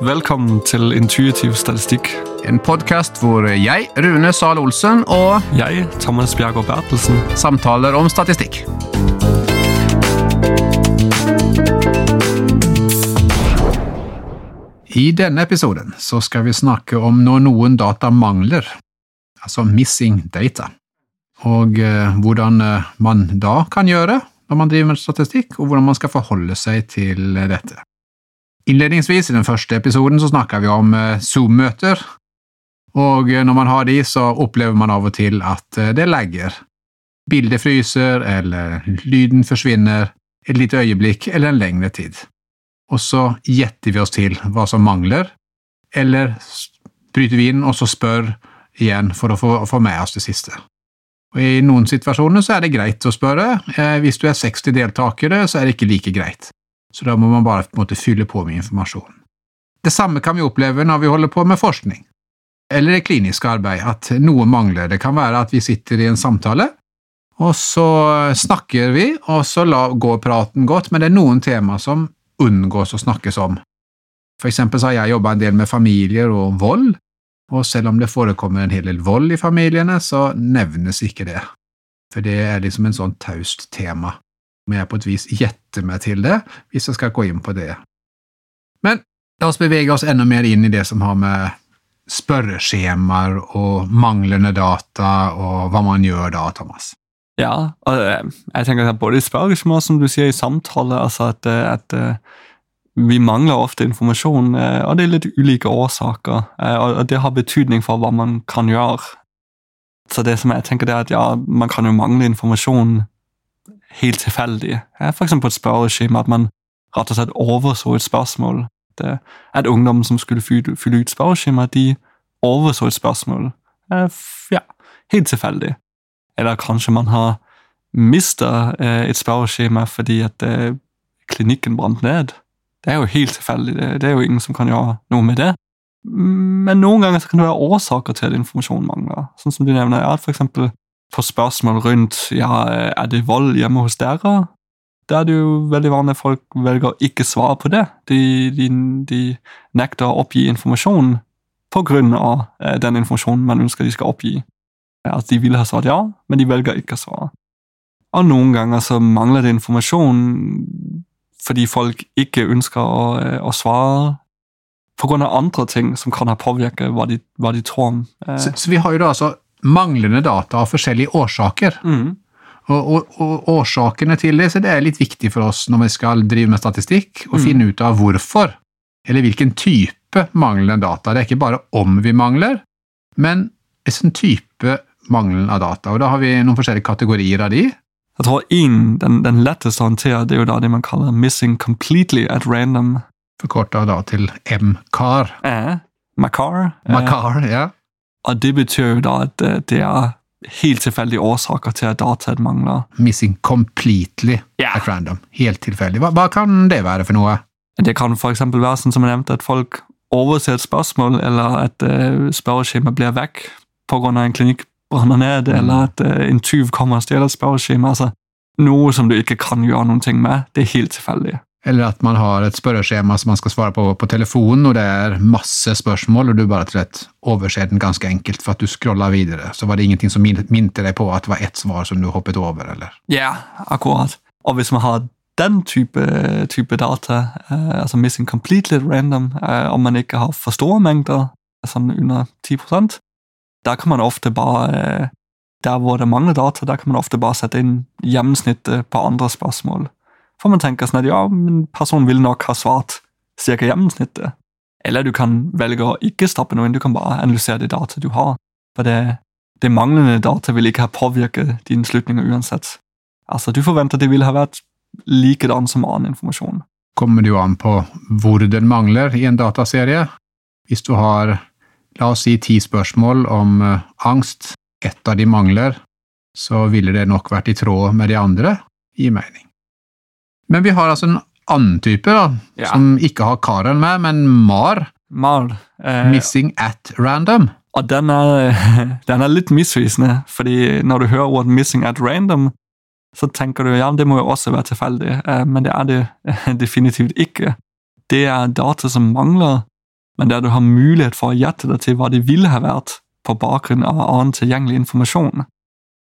Velkommen til Intuitiv statistikk. En podkast hvor jeg, Rune Sahl Olsen, og Jeg, Thomas Bjergård Bertelsen. samtaler om statistikk. I denne episoden så skal vi snakke om når noen data mangler, altså missing data, og eh, hvordan eh, man da kan gjøre når man driver med statistikk, og hvordan man skal forholde seg til dette. Innledningsvis i den første episoden så snakka vi om eh, Zoom-møter, og eh, når man har de, så opplever man av og til at eh, det legger. Bildet fryser, eller lyden forsvinner et lite øyeblikk eller en lengre tid. Og så gjetter vi oss til hva som mangler, eller bryter vi inn og så spør igjen for å få, få med oss det siste. Og I noen situasjoner så er det greit å spørre. Hvis du er 60 deltakere, så er det ikke like greit. Så da må man bare på en måte fylle på med informasjon. Det samme kan vi oppleve når vi holder på med forskning eller det kliniske arbeid, at noe mangler. Det kan være at vi sitter i en samtale, og så snakker vi, og så går praten godt, men det er noen tema som unngås å snakkes om. For eksempel så har jeg jobba en del med familier og vold, og selv om det forekommer en hel del vold i familiene, så nevnes ikke det. For det er liksom en sånn taust tema. Må jeg på et vis gjette meg til det, hvis jeg skal gå inn på det. Men la oss bevege oss enda mer inn i det som har med spørreskjemaer og manglende data og hva man gjør da, Thomas. Ja, og øh, jeg tenker at både i spørsmål, som du sier, i samtale, altså at, øh, at øh, vi mangler ofte informasjon, og det er litt ulike årsaker, og det har betydning for hva man kan gjøre. Så det som jeg tenker er at ja, man kan jo mangle informasjon helt tilfeldig. F.eks. På et spørreskjema, at man rett og slett overså et spørsmål. Det, at ungdom som skulle fylle, fylle ut spørreskjema, de overså et spørsmål. Ja, helt tilfeldig. Eller kanskje man har mistet eh, et spørreskjema fordi at eh, klinikken brant ned. Det er jo helt tilfeldig. Det, er jo ingen som kan gjøre noe med det. Men noen ganger kan det være årsaker til at informasjon mangler. Sånn som du nevner, ja, for eksempel på spørsmål rundt ja, er det vold hjemme hos dere. Da er det jo veldig vanlig at folk velger å ikke svare på det. De, de, de nekter å oppgi informasjon av eh, den informasjonen man ønsker de skal oppgi. At de ville ha svart ja, men de velger ikke å svare. Og noen ganger så mangler det informasjon fordi folk ikke ønsker å, eh, å svare av andre ting som kan ha påvirket hva de, hva de tror om. eh, Så, så vi har jo da altså manglende data av forskjellige årsaker. mm, Og, og, og årsakene til det, så det er litt viktig for oss når vi skal drive med statistikk, å Mm. finne ut av hvorfor, eller hvilken type manglende data. Det er ikke bare om vi mangler, men en type mangelen av data. Og da har vi noen forskjellige kategorier av de. Jeg tror en, den, den letteste å håndtere det er jo da det man kaller 'missing completely at random'. Forkorta da til MCAR. Eh, Macar. Eh, Macar, ja. Og det betyr jo da at eh, det er helt tilfeldige årsaker til at dataet mangler. Missing completely yeah. at random. Helt tilfeldig. Hva, hva kan det være for noe? Det kan eksempel være sånn som jeg nevnte, at folk overser et spørsmål, eller at uh, spørreskjemaet blir vekk pga. en klinikk brenner ned, Mm. eller at uh, en tyv kommer og stjeler et spørreskjema. Altså, noe som du ikke kan gjøre noen ting med. Det er helt tilfeldig. Eller at man har et spørreskjema som man skal svare på på telefonen, og det er masse spørsmål, og du bare rett overser den ganske enkelt for at du scroller videre. Så var det ingenting som min- minte deg på at det var ett svar som du hoppet over, eller? Ja, akkurat. Og hvis man har den type, type data, eh, altså missing completely random, eh, om man ikke har for store mengder, sånn under 10% da kan man ofte bare eh, Der hvor det mangler data, der kan man ofte bare sette inn gjennomsnittet på andre spørsmål. For man tenker sånn at ja, men personen vil nok ha svart cirka gjennomsnittet. Eller du kan velge å ikke stoppe noe inn, du kan bare analysere det data du har. For det, det manglende data vil ikke ha påvirket dine slutninger uansett. Altså, Du forventer at det vil ha vært likedan som annen informasjon. Kommer det jo an på hvor den mangler i en dataserie. Hvis du har, la oss si, ti spørsmål om eh, angst, ett av de mangler, så ville det nok vært i tråd med de andre, gir mening. Men vi har altså en annen type, da, Ja. som ikke har Karen med, men MAR, Mar. Eh, Missing at Random. og den er, den er litt misvisende, fordi når du hører ordet 'missing at random', så tenker du ja, det må jo også være tilfeldig, eh, men det er det definitivt ikke. Det er data som mangler men der du har mulighet for å gjette deg til hva de ville ha vært på bakgrunn av annen tilgjengelig informasjon.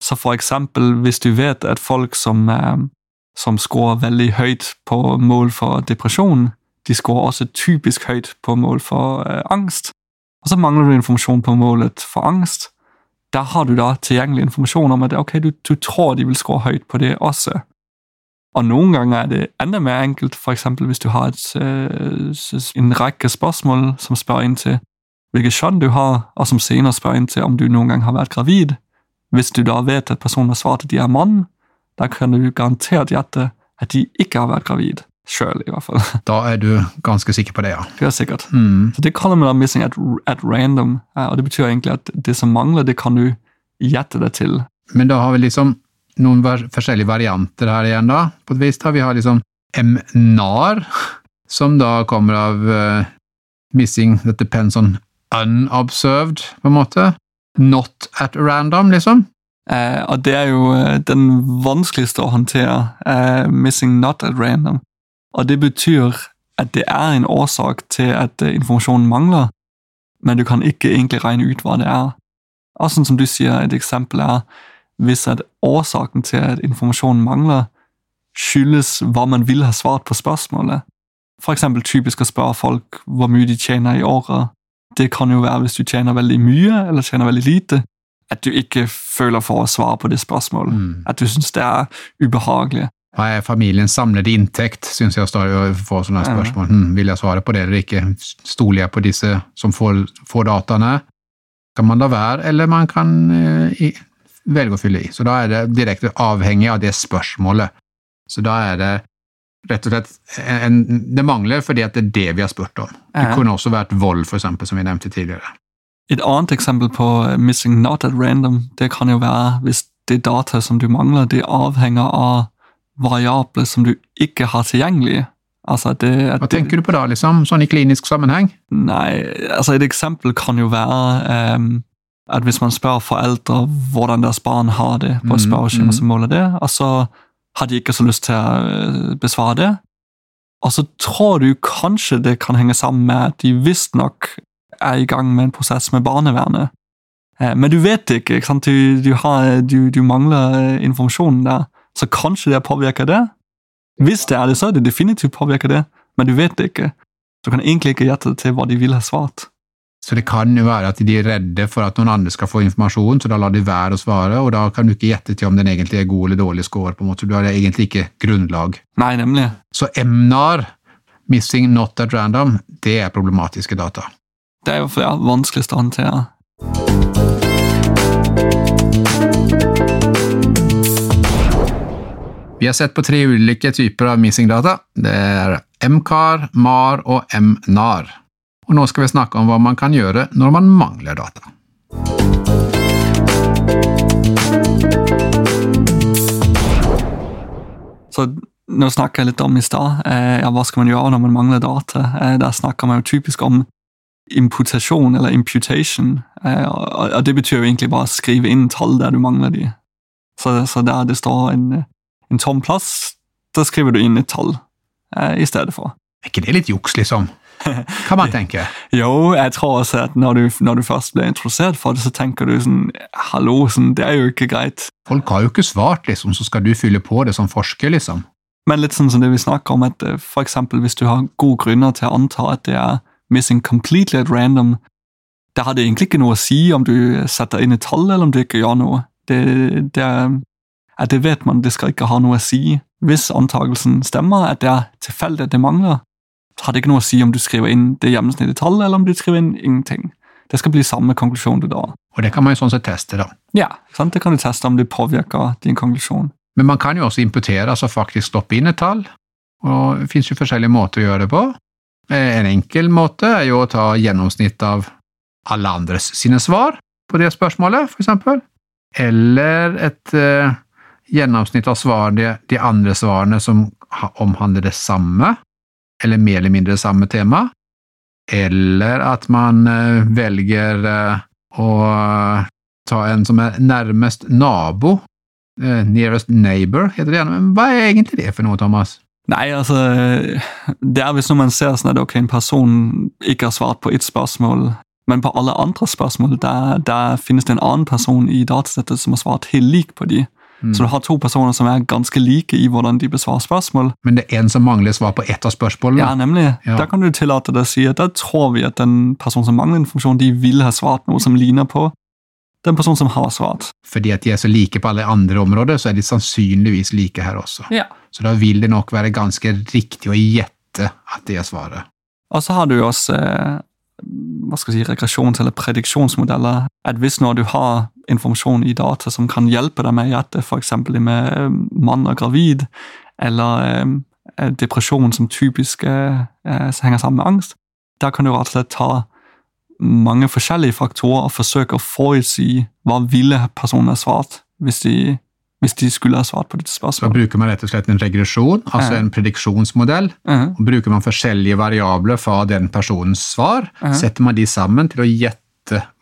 Så for eksempel hvis du vet at folk som, eh, som scorer veldig høyt på mål for depresjon, de scorer også typisk høyt på mål for eh, angst. Og så mangler du informasjon på målet for angst. Der har du da tilgjengelig informasjon om at okay, du, du tror de vil score høyt på det også. Og noen ganger er det enda mer enkelt, f.eks. hvis du har et, eh, en rekke spørsmål som spør inn til hvilket kjønn du har, og som senere spør inn til om du noen gang har vært gravid. Hvis du da vet at personen har svart at de er mann, da kan du garantert gjette at de ikke har vært gravid. Sjøl, i hvert fall. Da er du ganske sikker på det, ja. Det er sikkert. Mm. Så Det kaller man da missing at, at random, og det betyr egentlig at det som mangler, det kan du gjette deg til. Men da har vi liksom noen forskjellige varianter her igjen, da, på et vis. da. Vi har liksom MNAR, som da kommer av uh, missing that depends on unobserved, på en måte. Not at random, liksom. Eh, og det er jo uh, den vanskeligste å håndtere. uh, missing not at random. Og det betyr at det er en årsak til at informasjonen mangler, men du kan ikke egentlig regne ut hva det er. Og sånn som du sier, et eksempel er hvis at årsaken til at informasjonen mangler, skyldes hva man vil ha svart på spørsmålet. For eksempel typisk å spørre folk hvor mye de tjener i året. Det kan jo være hvis du tjener veldig mye eller tjener veldig lite, at du ikke føler for å svare på det spørsmålet. Mm. At du syns det er ubehagelig. Hva er familiens samlede inntekt, syns jeg stadig å få sånne spørsmål. Hm, vil jeg svare på det eller ikke? Stoler jeg på disse som får, får dataene? Kan man la være, eller man kan eh, velge å fylle i. Så da er det direkte avhengig av det spørsmålet. Så da er det rett og slett en, Det mangler fordi at det er det vi har spurt om. Det kunne også vært vold, for eksempel, som vi nevnte tidligere. Et annet eksempel på eh, missing not at random, det kan jo være hvis det data som du mangler, det avhenger av variabler som du ikke har tilgjengelig. Altså det, Hva tenker du på da, liksom? Sånn i klinisk sammenheng? Nei, altså et eksempel kan jo være um, at hvis man spør foreldre hvordan deres barn har det på et spørreskjema mm. som måler det, og så har de ikke så lyst til å eh, besvare det, og så tror du kanskje det kan henge sammen med at de visstnok er i gang med en prosess med barnevernet. Eh, Men du vet det ikke, ikke sant? Du, du, har, du, du mangler eh, informasjonen der, så kanskje det påvirker det. Hvis det er det, så er det definitivt påvirker det, men du vet det ikke. Du kan egentlig ikke gjette til hva de vil ha svart. Så det kan jo være at de er redde for at noen andre skal få informasjon, så da lar de være å svare, og da kan du ikke gjette til om den egentlig er god eller dårlig score. på en måte. Du har egentlig ikke grunnlag. Nei, nemlig. Så emnar, Missing Not at Random, det er problematiske data. Det er jo for ja, vanskeligst å håndtere. Vi har sett på tre ulike typer av missing-data. Det er MCAR, MAR og MNAR. Og nå skal vi snakke om hva man kan gjøre når man mangler data. Så nå snakker jeg litt om i stad. Eh, ja, hva skal man gjøre når man mangler data? Eh, der snakker man jo typisk om imputasjon eller imputation. Eh, og, det betyr jo egentlig bare å skrive inn tall der du mangler de. Så, så der det står en, en tom plass, da skriver du inn et tall eh, i stedet for. Er ikke det litt juks, liksom? Kan man tenke. Jo, jeg tror også at når du, når du først blir introdusert for det, så tenker du sånn Hallo, sånn, det er jo ikke greit. Folk har jo ikke svart, liksom, så skal du fylle på det som forsker, liksom. Men litt sånn som det vi snakker om, at eh, for eksempel hvis du har gode grunner til å anta at det er missing completely at random, Der har det egentlig ikke noe å si om du setter inn et tall, eller om du ikke gjør noe. Det, det, er- at det vet man, det skal ikke ha noe å si. Hvis antakelsen stemmer, at det er tilfeldig at det mangler, så har det ikke noe å si om du skriver inn det gjennomsnittlige tallet, eller om du skriver inn ingenting. Det skal bli samme konklusjon du drar. Og det kan man jo sånn sett teste, da. Ja, sant? Det kan du teste om det påvirker din konklusjon. Men man kan jo også imputere, altså faktisk stoppe inn et tall. Og det finnes jo forskjellige måter å gjøre det på. Eh, En enkel måte er jo å ta gjennomsnitt av alle andres sine svar på det spørsmålet, for eksempel. Eller et eh, gjennomsnitt av svarene, de andre svarene som omhandler det samme, eller mer eller mindre det samme tema. Eller at man eh, velger eh, å ta en som er nærmest nabo Nearest neighbor heter det gjerne, men hva er egentlig det for noe, Thomas? Nei, altså Det er hvis når man ser sånn at ok, en person ikke har svart på ett spørsmål, men på alle andre spørsmål der, der finnes det en annen person i datasettet som har svart helt lik på de. Mm. Så du har to personer som er ganske like i hvordan de besvarer spørsmål. Men det er en som mangler svar på ett av spørsmålene. Ja, nemlig. Ja. Kan du tillate deg å si at da tror vi at den personen som mangler informasjon, de vil ha svart noe som ligner på den personen som har svart. Fordi at de er så like på alle andre områder, så er de sannsynligvis like her også. Ja. Så da vil det nok være ganske riktig å gjette at det er svaret. Og så har du også eh, hva skal jeg si, regresjons- eller prediksjonsmodeller. At hvis når du har informasjon i data som kan hjelpe deg med å gjette f.eks. med eh, mann og gravid, eller eh, depresjon som typisk henger sammen med angst, da kan du rett og slett ta mange forskjellige faktorer og forsøke å forutsi hva ville personen ha svart hvis de, hvis de skulle ha svart på dette spørsmålet. Da bruker man rett og slett en regresjon, altså Ja. en prediksjonsmodell. Mhm. og Bruker man forskjellige variabler fra den personens svar, Mhm. setter man de sammen til å gjette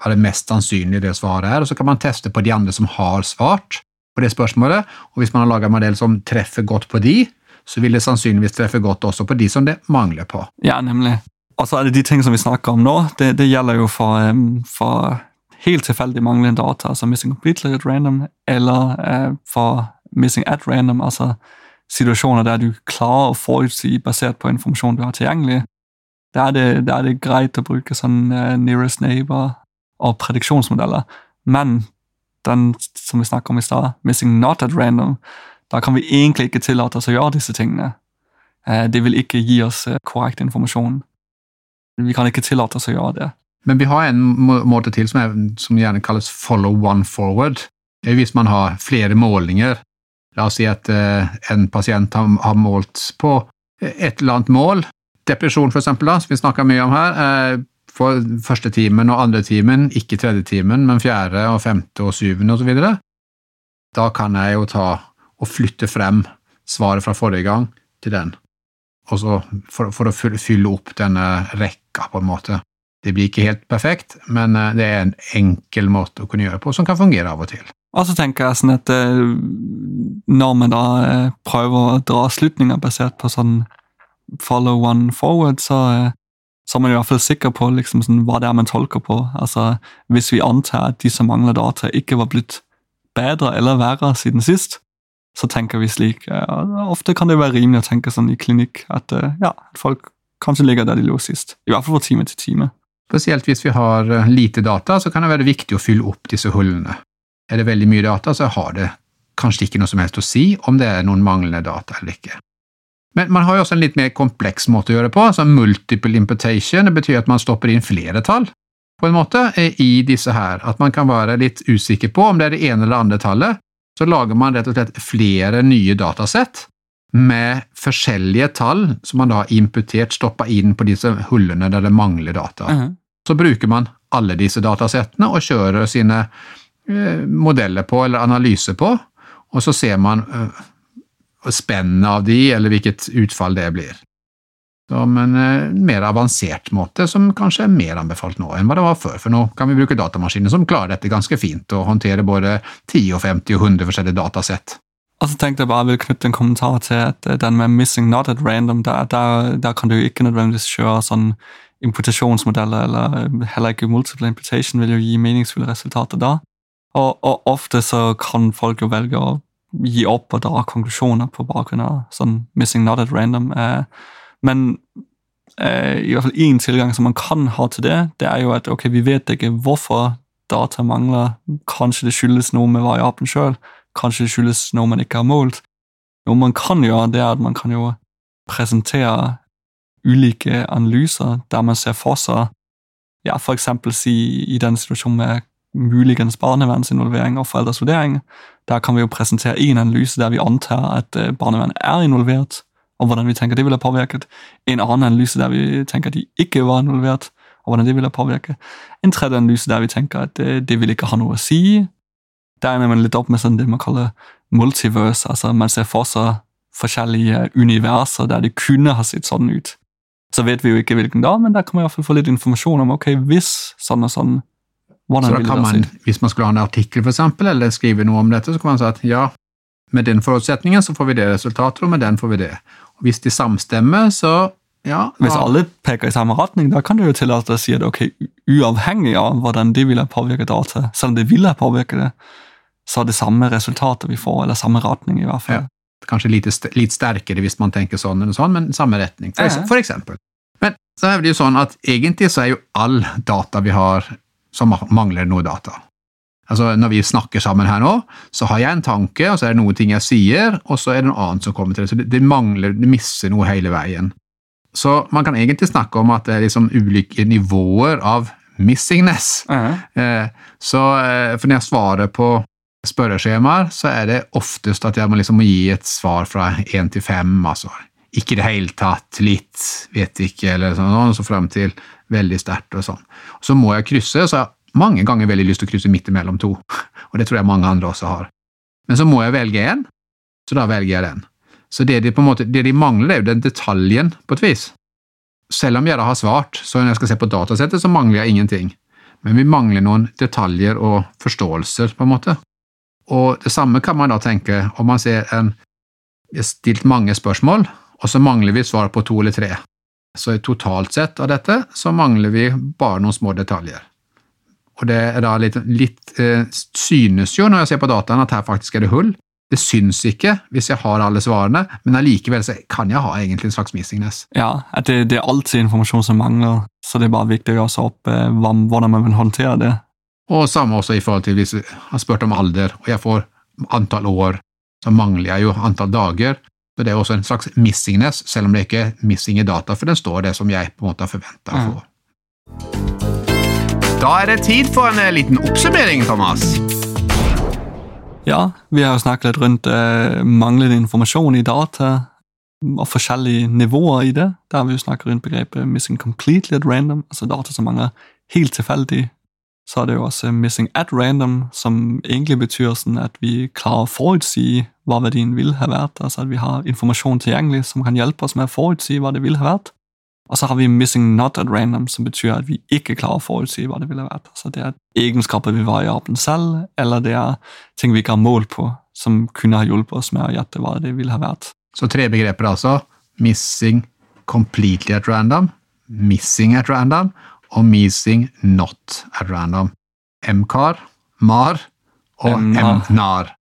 hva det mest sannsynlige det svaret er, og så kan man teste på de andre som har svart på det spørsmålet, og hvis man har laget en modell som treffer godt på de, så vil det sannsynligvis treffe godt også på de som det mangler på. Ja, nemlig. Og så det de ting som vi snakker om nå, det, det gjelder jo for, em, for helt tilfeldig manglende data, altså missing completely at random, eller eh, for missing at random, altså situasjoner der du klarer å forutsi basert på informasjon du har tilgjengelig. Da er er det greit å bruke sånn eh, nearest neighbor og prediksjonsmodeller. Men den som vi snakket om i stad, missing not at random, da kan vi egentlig ikke tillate oss å gjøre disse tingene. Eh, Det vil ikke gi oss eh, korrekt informasjon. Vi kan ikke tillate oss å gjøre det. Men vi har en må- måte til som, er, som gjerne kalles follow one forward. Det er hvis man har flere målinger. La oss si at eh, en pasient har, har målt på et eller annet mål, depresjon for eksempel, da, som vi snakker mye om her, eh, for første timen og andre timen, ikke tredje timen, men fjerde og femte og syvende osv. Da kan jeg jo ta og flytte frem svaret fra forrige gang til den, for, for å fylle- opp denne rekka, på en måte. Det blir ikke helt perfekt, men eh, det er en enkel måte å kunne gjøre på, som kan fungere av og til. Og så tenker jeg sånn at eh, når man da eh, prøver å dra slutninger basert på sånn follow one forward, så, så er man i hvert fall sikker på liksom sånn, hva det er man tolker på. Altså, Hvis vi antar at de som mangler data, ikke var blitt bedre eller verre siden sist, så tenker vi slik. Ofte kan det være rimelig å tenke sånn i klinikk at eh, ja, folk kanskje ligger der de lå sist. I hvert fall fra time til time. Spesielt hvis vi har eh, lite data, så kan det være viktig å fylle opp disse hullene. Er det veldig mye data, så har det kanskje ikke noe som helst å si om det er noen manglende data eller ikke. Men man har jo også en litt mer kompleks måte å gjøre det på, altså multiple imputation. Det betyr at man stopper inn flere tall, på en måte, eh, i disse her. At man kan være litt usikker på om det er det ene eller andre tallet. Så lager man rett og slett flere nye datasett med forskjellige tall som man da har imputert, stoppa inn på disse hullene der det mangler data. Mhm. Så bruker man alle disse datasettene og kjører sine eh, modeller på, eller analyser på, og så ser man eh, spennet av de, eller hvilket utfall det blir. Som en eh, mer avansert måte, som kanskje er mer anbefalt nå enn hva det var før, for nå kan vi bruke datamaskiner som klarer dette ganske fint, og håndtere både 10 og 50 og 100 forskjellige datasett. Og så tenkte jeg bare jeg vil knytte en kommentar til at eh, den med missing not at random, der, der, der kan du ikke nødvendigvis kjøre sånn imputasjonsmodeller, eller eh, heller ikke multiple imputation vil jo gi meningsfulle resultater da. Og, og ofte så kan folk jo velge å gi opp og dra konklusjoner på bakgrunn av sånn missing not at random. Eh, men eh, i hvert fall én tilgang som man kan ha til det, det er jo at ok, vi vet ikke hvorfor data mangler. Kanskje det skyldes noe med variabelen sjøl. Kanskje det skyldes noe man ikke har målt. Noe man kan gjøre, det er at man kan jo presentere ulike analyser der man ser for seg ja, eksempel si i den situasjonen med muligens barnevernsinvolvering og foreldres vurdering. Der kan vi jo presentere én analyse der vi antar at eh, barnevernet er involvert, og hvordan vi tenker det ville påvirket. En annen analyse der vi tenker at de ikke var involvert, og hvordan det ville påvirke. En tredje analyse der vi tenker at det, det vil ikke ha noe å si. Der ender man litt opp med sånn det man kaller multiverse, altså man ser for seg forskjellige universer der det kunne ha sett sånn ut. Så vet vi jo ikke hvilken da, men der kan man i hvert fall få litt informasjon om ok, hvis sånn og sånn, hvordan Så da kan man, hvis man skulle ha en artikkel for eksempel, eller skrive noe om dette, så kan man si at ja, med den forutsetningen så får vi det resultatet, og med den får vi det. Hvis de samstemmer, så ja Hvis alle peker i samme retning, da kan du jo tillate å si at ok, uavhengig av hvordan det ville påvirke data, selv om det ville påvirke det, så er det samme resultatet vi får, eller samme retning i hvert fall. Kanskje litt, litt sterkere hvis man tenker sånn eller sånn, men samme retning, for, Ja. for eksempel. Men så er det jo sånn at egentlig så er jo all data vi har, som mangler noe data. Altså Når vi snakker sammen her nå, så har jeg en tanke, og så er det noen ting jeg sier, og så er det noe annet som kommer til. det. Så det, det mangler, det misser noe hele veien. Så man kan egentlig snakke om at det er liksom ulike nivåer av missingness. Eh, Så eh, for når jeg svarer på spørreskjemaer, så er det oftest at jeg må liksom må gi et svar fra én til fem, altså ikke i det hele tatt, litt, vet ikke, eller sånn, og så frem til veldig sterkt og sånn. Så må jeg krysse, så mange ganger veldig lyst til å krysse midt imellom to, og det tror jeg mange andre også har. Men så må jeg velge en, så da velger jeg den. Så det de, måte, det de mangler, er jo den detaljen, på et vis. Selv om jeg da har svart, så når jeg skal se på datasettet, så mangler jeg ingenting. Men vi mangler noen detaljer og forståelser, på en måte. Og det samme kan man da tenke om man ser en Vi har stilt mange spørsmål, og så mangler vi svar på to eller tre. Så totalt sett av dette så mangler vi bare noen små detaljer. Og det er da litt, litt eh, synes jo når jeg ser på dataen at her faktisk er det hull. Det syns ikke hvis jeg har alle svarene, men allikevel kan jeg ha egentlig en slags missingness. Ja, at det, det er alltid informasjon som mangler, så det er bare viktig å gjøre seg opp eh, hvordan man vil håndtere det. Og samme også i forhold til hvis jeg har spurt om alder, og jeg får antall år, så mangler jeg jo antall dager. Så det er også en slags missingness, selv om det ikke er missing i data, for den står det som jeg på en måte har forventa å få. Da er det tid for en eh, liten oppsummering, Thomas. Ja, vi har jo snakket litt rundt eh, manglende informasjon i data, og forskjellige nivåer i det. Der har vi jo snakket rundt begrepet missing completely at random, altså data som mangler helt tilfeldig. Så er det jo også missing at random, som egentlig betyr sånn at vi klarer å forutsi hva verdien vil ha vært, altså at vi har informasjon tilgjengelig som kan hjelpe oss med å forutsi hva det vil ha vært. Og så har vi missing not at random, som betyr at vi ikke klarer å forutsi hva det ville vært. Altså det er egenskaper vi veier opp den selv, eller det er ting vi ikke har mål på, som kunne ha hjulpet oss med å gjette hva det ville ha vært. Så tre begreper altså. Missing completely at random, missing at random og missing not at random. MCAR, MAR og MNAR.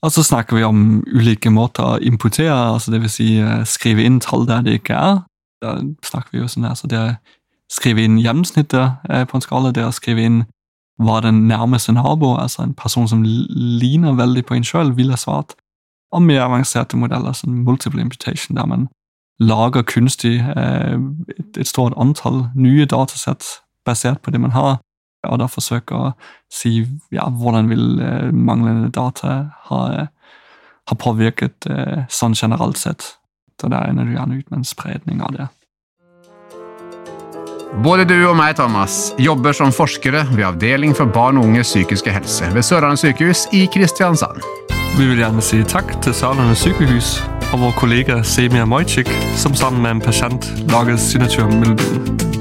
Og så snakker vi om ulike måter å importere, altså det vil si eh, skrive inn tall der det ikke er. Da snakker vi jo sånn her, så det skrive inn gjennomsnittet eh, på en skala, det å skrive inn hva den nærmeste nabo, altså en person som ligner veldig på en sjøl, ville svart. Og mer avanserte modeller, som multiple imputation, der man lager kunstig eh, et, et stort antall nye datasett basert på det man har, og da forsøker å si ja, hvordan vil eh, manglende data ha, ha påvirket eh, sånn generelt sett. Så der ender du gjerne ut med en spredning av det. Både du og meg, Thomas, jobber som forskere ved Avdeling for barn og unges psykiske helse ved Sørlandet sykehus i Kristiansand. Vi vil gjerne si takk til Sørlandet sykehus og vår kollega Semia Mojcik, som sammen med en pasient lager signaturmelodien.